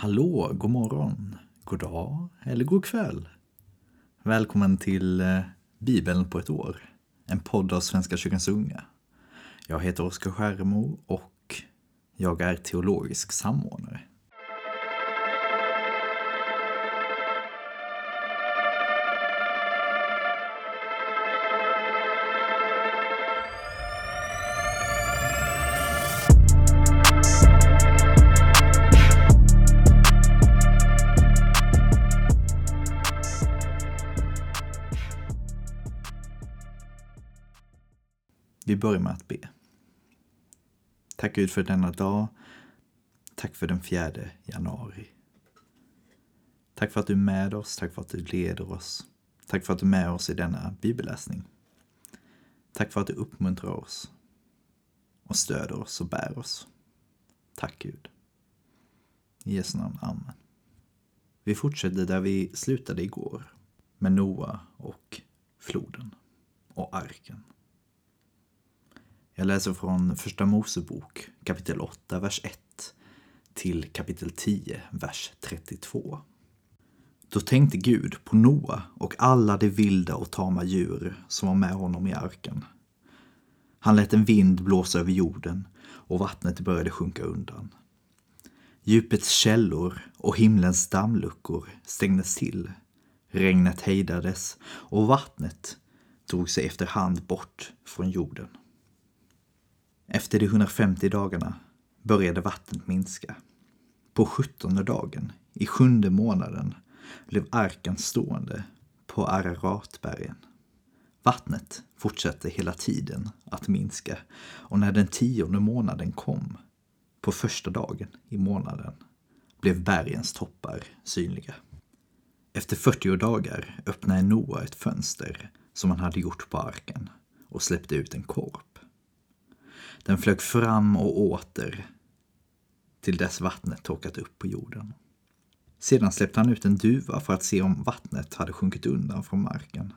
Hallå, god morgon, god dag eller god kväll. Välkommen till eh, Bibeln på ett år, en podd av Svenska kyrkans unga. Jag heter Oskar Skärmo och jag är teologisk samordnare. Vi börjar med att be. Tack Gud för denna dag. Tack för den fjärde januari. Tack för att du är med oss, tack för att du leder oss. Tack för att du är med oss i denna bibelläsning. Tack för att du uppmuntrar oss och stöder oss och bär oss. Tack Gud. I Jesu namn, Amen. Vi fortsätter där vi slutade igår med Noa och floden och arken. Jag läser från Första Mosebok kapitel 8, vers 1 till kapitel 10, vers 32. Då tänkte Gud på Noa och alla de vilda och tama djur som var med honom i arken. Han lät en vind blåsa över jorden och vattnet började sjunka undan. Djupets källor och himlens dammluckor stängdes till. Regnet hejdades och vattnet drog sig efterhand bort från jorden. Efter de 150 dagarna började vattnet minska. På sjuttonde dagen, i sjunde månaden, blev arken stående på Araratbergen. Vattnet fortsatte hela tiden att minska och när den tionde månaden kom, på första dagen i månaden, blev bergens toppar synliga. Efter 40 dagar öppnade Noa ett fönster som han hade gjort på arken och släppte ut en korp. Den flög fram och åter till dess vattnet torkat upp på jorden. Sedan släppte han ut en duva för att se om vattnet hade sjunkit undan från marken.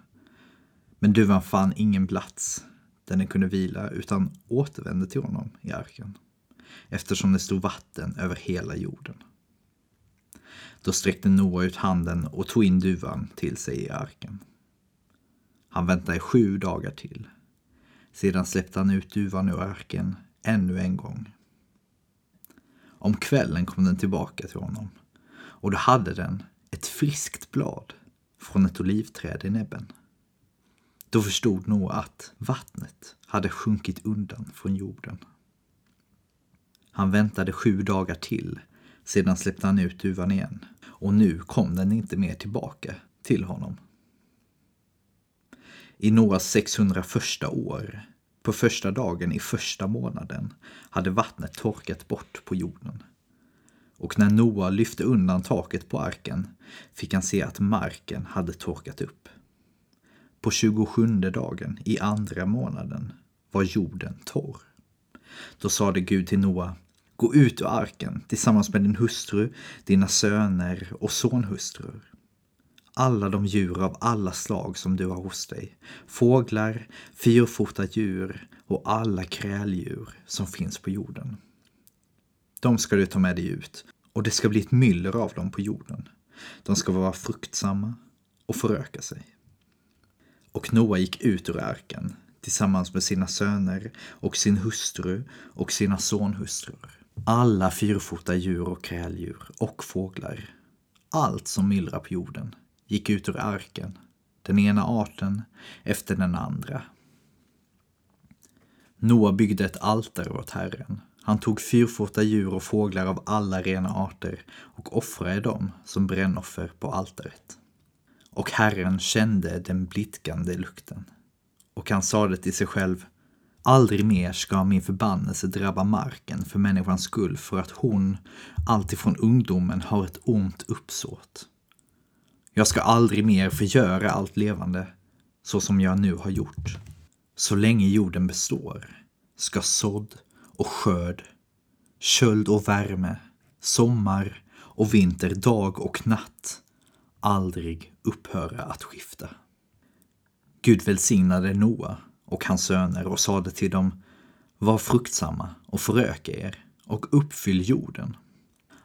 Men duvan fann ingen plats där den kunde vila utan återvände till honom i arken eftersom det stod vatten över hela jorden. Då sträckte Noa ut handen och tog in duvan till sig i arken. Han väntade sju dagar till sedan släppte han ut duvan ur arken ännu en gång. Om kvällen kom den tillbaka till honom och då hade den ett friskt blad från ett olivträd i näbben. Då förstod Noa att vattnet hade sjunkit undan från jorden. Han väntade sju dagar till, sedan släppte han ut duvan igen och nu kom den inte mer tillbaka till honom. I Noas 601 år, på första dagen i första månaden, hade vattnet torkat bort på jorden. Och när Noa lyfte undan taket på arken fick han se att marken hade torkat upp. På 27 dagen i andra månaden var jorden torr. Då sade Gud till Noa, gå ut ur arken tillsammans med din hustru, dina söner och sonhustrur alla de djur av alla slag som du har hos dig. Fåglar, fyrfota djur och alla kräldjur som finns på jorden. De ska du ta med dig ut och det ska bli ett myller av dem på jorden. De ska vara fruktsamma och föröka sig. Och Noa gick ut ur arken tillsammans med sina söner och sin hustru och sina sonhustrur. Alla fyrfota djur och kräldjur och fåglar. Allt som myllrar på jorden gick ut ur arken, den ena arten efter den andra. Noa byggde ett altare åt Herren. Han tog fyrfota djur och fåglar av alla rena arter och offrade dem som brännoffer på altaret. Och Herren kände den blitkande lukten. Och han sade till sig själv Aldrig mer ska min förbannelse drabba marken för människans skull för att hon alltifrån ungdomen har ett ont uppsåt. Jag ska aldrig mer förgöra allt levande så som jag nu har gjort. Så länge jorden består ska sådd och skörd, köld och värme, sommar och vinter, dag och natt aldrig upphöra att skifta. Gud välsignade Noa och hans söner och sade till dem Var fruktsamma och föröka er och uppfyll jorden.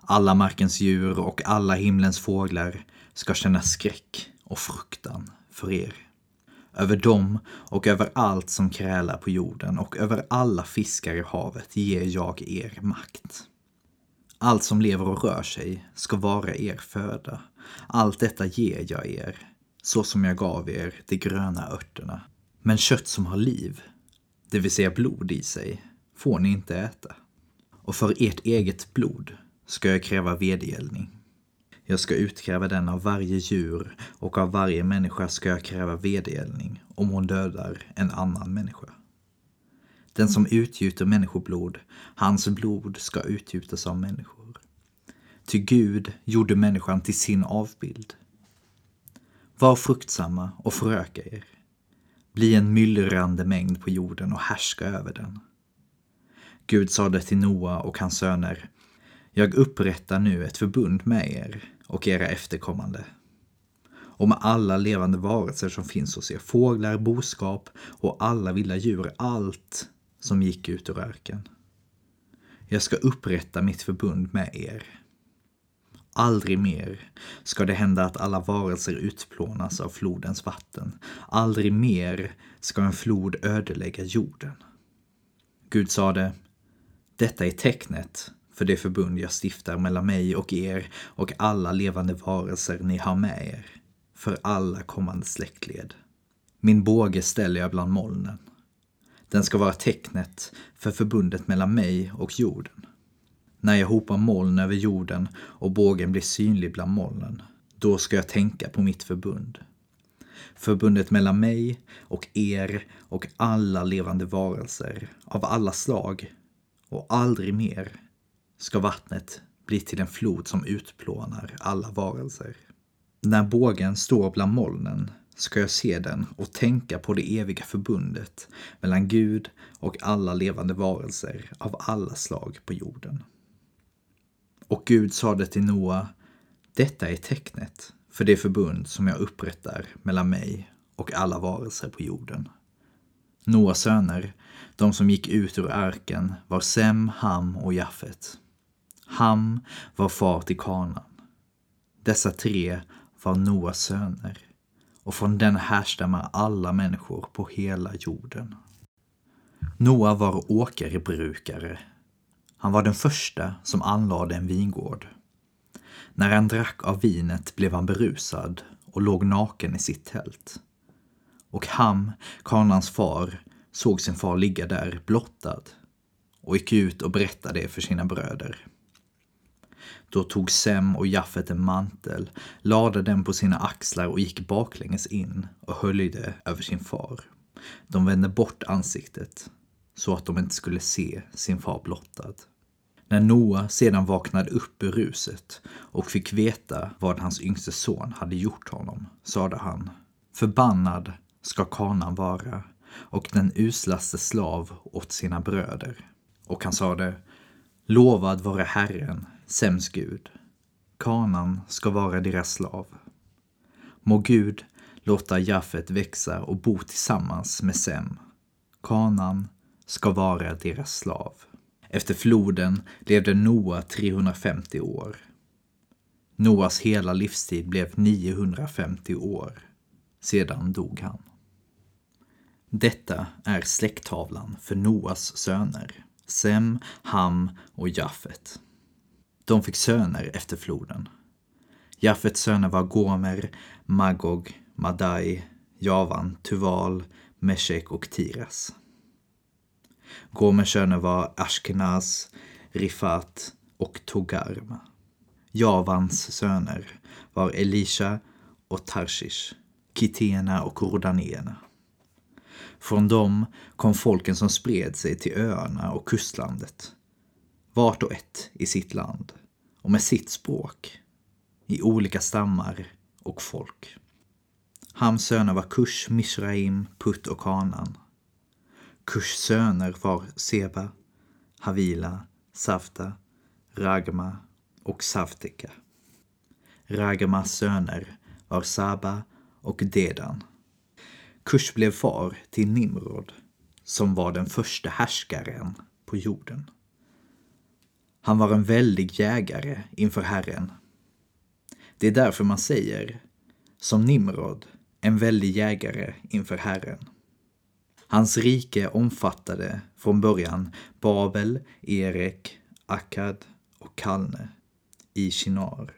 Alla markens djur och alla himlens fåglar ska känna skräck och fruktan för er. Över dem och över allt som krälar på jorden och över alla fiskar i havet ger jag er makt. Allt som lever och rör sig ska vara er föda. Allt detta ger jag er, så som jag gav er de gröna örterna. Men kött som har liv, det vill säga blod i sig, får ni inte äta. Och för ert eget blod ska jag kräva vedergällning. Jag ska utkräva den av varje djur och av varje människa ska jag kräva vedergällning om hon dödar en annan människa. Den som utgjuter människoblod, hans blod ska utgjutas av människor. Ty Gud gjorde människan till sin avbild. Var fruktsamma och föröka er. Bli en myllrande mängd på jorden och härska över den. Gud sade till Noa och hans söner, jag upprättar nu ett förbund med er och era efterkommande och med alla levande varelser som finns hos er, fåglar, boskap och alla vilda djur, allt som gick ut ur öken. Jag ska upprätta mitt förbund med er. Aldrig mer ska det hända att alla varelser utplånas av flodens vatten. Aldrig mer ska en flod ödelägga jorden. Gud sade, detta är tecknet för det förbund jag stiftar mellan mig och er och alla levande varelser ni har med er, för alla kommande släktled. Min båge ställer jag bland molnen. Den ska vara tecknet för förbundet mellan mig och jorden. När jag hopar moln över jorden och bågen blir synlig bland molnen, då ska jag tänka på mitt förbund. Förbundet mellan mig och er och alla levande varelser av alla slag och aldrig mer ska vattnet bli till en flod som utplånar alla varelser. När bågen står bland molnen ska jag se den och tänka på det eviga förbundet mellan Gud och alla levande varelser av alla slag på jorden. Och Gud sade till Noa, detta är tecknet för det förbund som jag upprättar mellan mig och alla varelser på jorden. Noas söner, de som gick ut ur arken, var Sem, Ham och Jaffet. Ham var far till Kanan. Dessa tre var Noas söner och från den härstammar alla människor på hela jorden. Noa var åkerbrukare. Han var den första som anlade en vingård. När han drack av vinet blev han berusad och låg naken i sitt tält. Och Ham, Kanans far, såg sin far ligga där blottad och gick ut och berättade det för sina bröder. Då tog Sem och Jaffet en mantel, lade den på sina axlar och gick baklänges in och höljde över sin far. De vände bort ansiktet så att de inte skulle se sin far blottad. När Noa sedan vaknade upp ur ruset och fick veta vad hans yngste son hade gjort honom, sade han Förbannad ska kanan vara och den uslaste slav åt sina bröder. Och han sade Lovad vare Herren, Sems Gud. Kanan ska vara deras slav. Må Gud låta Jafet växa och bo tillsammans med Sem. Kanan ska vara deras slav. Efter floden levde Noa 350 år. Noas hela livstid blev 950 år. Sedan dog han. Detta är släkttavlan för Noas söner, Sem, Ham och Jafet. De fick söner efter floden. Jaffets söner var Gomer, Magog, Madai, Javan, Tuval, Meshek och Tiras. Gomers söner var Ashkenaz, Rifat och Togarma. Javans söner var Elisha och Tarshish, Kitena och Rodanéerna. Från dem kom folken som spred sig till öarna och kustlandet vart och ett i sitt land och med sitt språk, i olika stammar och folk. Hams söner var Kush, Mishraim, Put och Kanan. Kush söner var Seba, Havila, Safta, Ragma och Savtika. Ragmas söner var Saba och Dedan. Kush blev far till Nimrod, som var den första härskaren på jorden. Han var en väldig jägare inför Herren. Det är därför man säger, som Nimrod, en väldig jägare inför Herren. Hans rike omfattade från början Babel, Erek, Akkad och Kalne i Shinar.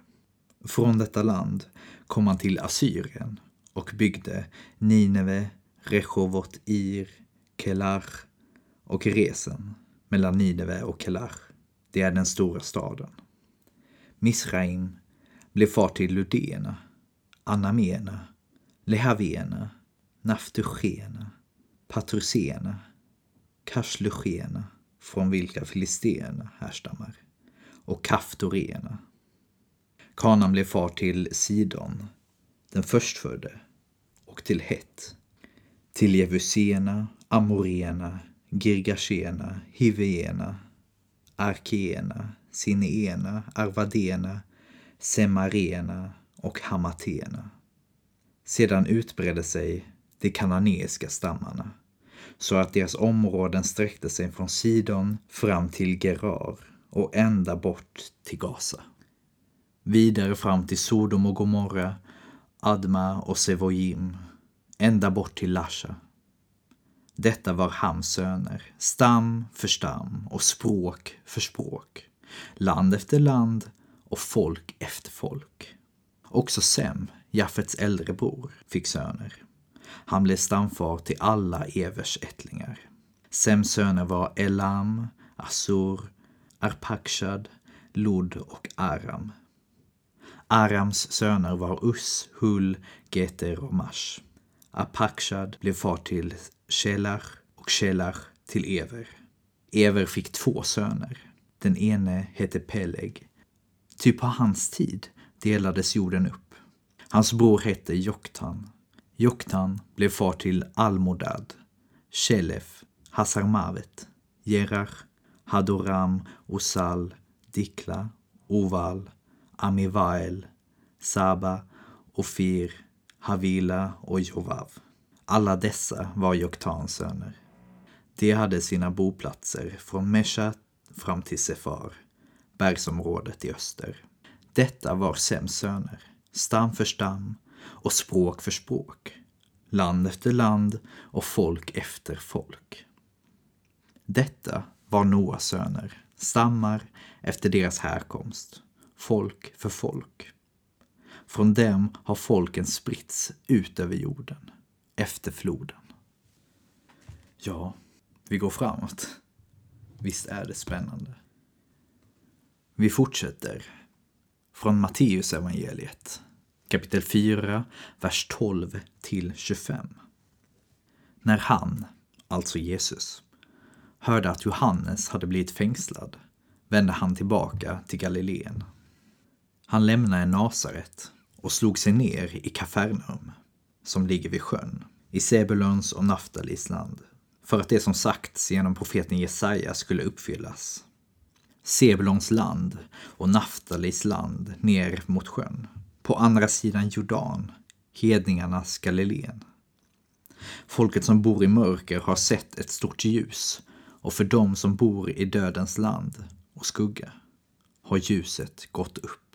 Från detta land kom han till Assyrien och byggde Nineve, Rechovot Ir, Kelach och Resen mellan Nineve och Kelach. Det är den stora staden. Misraim blev far till Ludena, Anamena, Lehavena, Naftushena, Patrusena, Kashluchena, från vilka filisterna härstammar, och Kaftorena. Kanan blev far till Sidon, den förstfödde, och till Het, till Jevusena, Amorena, Girgashena, Hiveena, Arkena, Sineena, Arvadena, Semarena och Hamatena. Sedan utbredde sig de kananeiska stammarna så att deras områden sträckte sig från Sidon fram till Gerar och ända bort till Gaza. Vidare fram till Sodom och Gomorra, Adma och Sevojim, ända bort till Lasha. Detta var Hams söner, stam för stam och språk för språk, land efter land och folk efter folk. Också Sem, Jaffets äldre bror, fick söner. Han blev stamfar till alla Evers ättlingar. Sems söner var Elam, Assur, Arpakshad, Lod och Aram. Arams söner var Us, Hul, Geter och Mash. Apakshad blev far till Shelach och Shelach till Ever. Ever fick två söner. Den ene hette Peleg. Ty på hans tid delades jorden upp. Hans bror hette Joktan. Joktan blev far till Almodad, Shelef, Hasarmavet, Gerach, Hadoram, Osal, Dikla, Oval, Amivael, Saba, Ofir, Havila och Jovav. Alla dessa var Joktans söner. De hade sina boplatser från Mesha fram till Sefar, bergsområdet i öster. Detta var Sems söner, stam för stam och språk för språk, land efter land och folk efter folk. Detta var Noas söner, stammar efter deras härkomst, folk för folk. Från dem har folken spritts ut över jorden, efter floden. Ja, vi går framåt. Visst är det spännande. Vi fortsätter från Matteus evangeliet kapitel 4, vers 12 till 25. När han, alltså Jesus, hörde att Johannes hade blivit fängslad vände han tillbaka till Galileen. Han lämnade Nasaret och slog sig ner i Kafarnaum, som ligger vid sjön, i Sebulons och Naftalis land, för att det som sagts genom profeten Jesaja skulle uppfyllas. Sebulons land och Naftalis land ner mot sjön, på andra sidan Jordan, hedningarnas Galileen. Folket som bor i mörker har sett ett stort ljus och för dem som bor i dödens land och skugga har ljuset gått upp.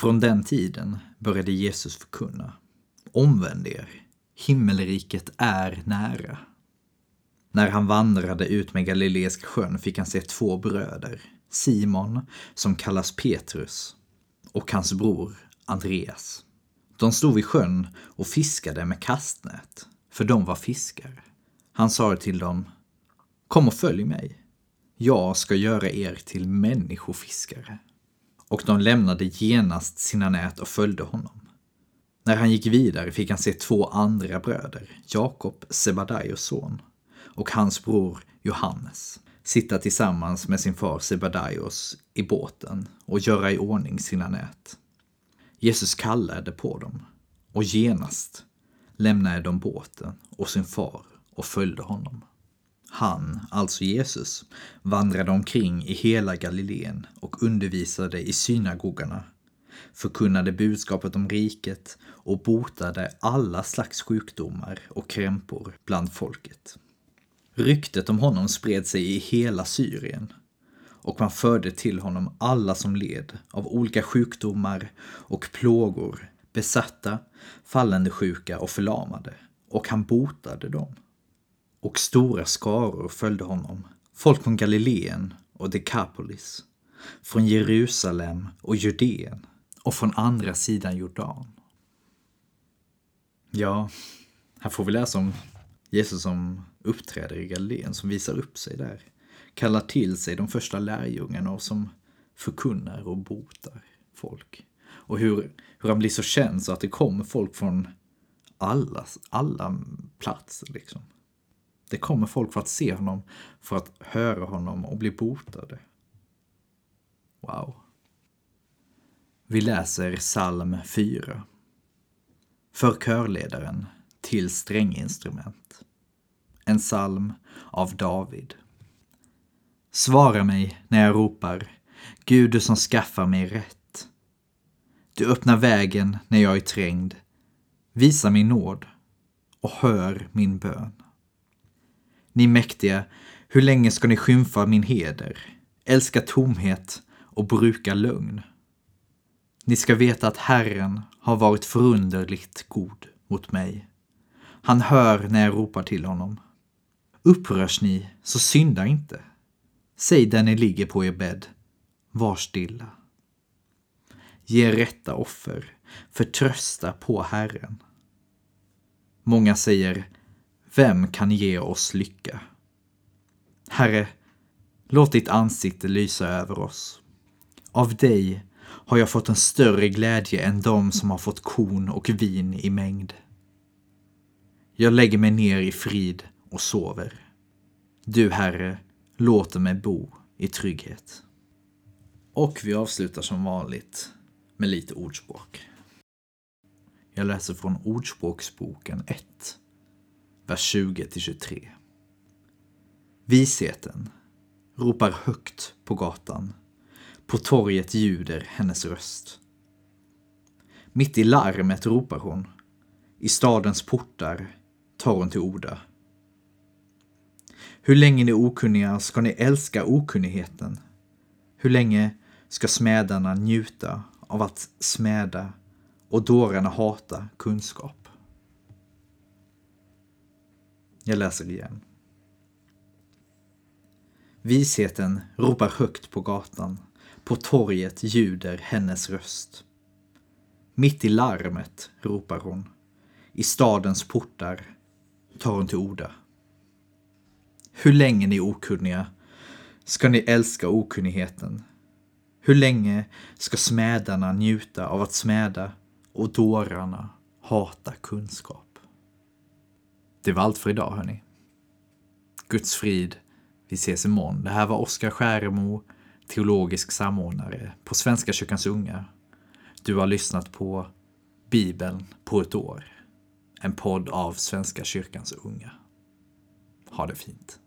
Från den tiden började Jesus förkunna. Omvänd er, himmelriket är nära. När han vandrade ut med Galileiska sjön fick han se två bröder, Simon, som kallas Petrus, och hans bror Andreas. De stod vid sjön och fiskade med kastnät, för de var fiskare. Han sa till dem, Kom och följ mig. Jag ska göra er till människofiskare. Och de lämnade genast sina nät och följde honom. När han gick vidare fick han se två andra bröder, Jakob, Sebadaios son, och hans bror Johannes, sitta tillsammans med sin far Sebadaios i båten och göra i ordning sina nät. Jesus kallade på dem och genast lämnade de båten och sin far och följde honom. Han, alltså Jesus, vandrade omkring i hela Galileen och undervisade i synagogorna, förkunnade budskapet om riket och botade alla slags sjukdomar och krämpor bland folket. Ryktet om honom spred sig i hela Syrien och man förde till honom alla som led av olika sjukdomar och plågor, besatta, fallande sjuka och förlamade, och han botade dem. Och stora skaror följde honom, folk från Galileen och Dekapolis, från Jerusalem och Judeen och från andra sidan Jordan. Ja, här får vi läsa om Jesus som uppträder i Galileen, som visar upp sig där. Kallar till sig de första lärjungarna och som förkunnar och botar folk. Och hur, hur han blir så känd så att det kommer folk från alla, alla platser liksom. Det kommer folk för att se honom, för att höra honom och bli botade. Wow. Vi läser psalm 4. För körledaren till stränginstrument. En psalm av David. Svara mig när jag ropar, Gud du som skaffar mig rätt. Du öppnar vägen när jag är trängd. Visa min nåd och hör min bön. Ni mäktiga, hur länge ska ni skymfa min heder, älska tomhet och bruka lögn? Ni ska veta att Herren har varit förunderligt god mot mig. Han hör när jag ropar till honom. Upprörs ni, så synda inte. Säg där ni ligger på er bädd, var stilla. Ge rätta offer, förtrösta på Herren. Många säger, vem kan ge oss lycka? Herre, låt ditt ansikte lysa över oss. Av dig har jag fått en större glädje än de som har fått korn och vin i mängd. Jag lägger mig ner i frid och sover. Du, Herre, låter mig bo i trygghet. Och vi avslutar som vanligt med lite ordspråk. Jag läser från Ordspråksboken 1, vers 20-23. Visheten ropar högt på gatan. På torget ljuder hennes röst. Mitt i larmet ropar hon. I stadens portar tar hon till orda. Hur länge ni okunniga ska ni älska okunnigheten? Hur länge ska smädarna njuta av att smäda och dårarna hata kunskap? Jag läser igen. Visheten ropar högt på gatan. På torget ljuder hennes röst. Mitt i larmet ropar hon. I stadens portar tar hon till orda. Hur länge ni okunniga ska ni älska okunnigheten? Hur länge ska smädarna njuta av att smäda och dårarna hata kunskap? Det var allt för idag hörni. Guds frid. Vi ses imorgon. Det här var Oskar Skäremo, teologisk samordnare på Svenska kyrkans unga. Du har lyssnat på Bibeln på ett år. En podd av Svenska kyrkans unga. Ha det fint.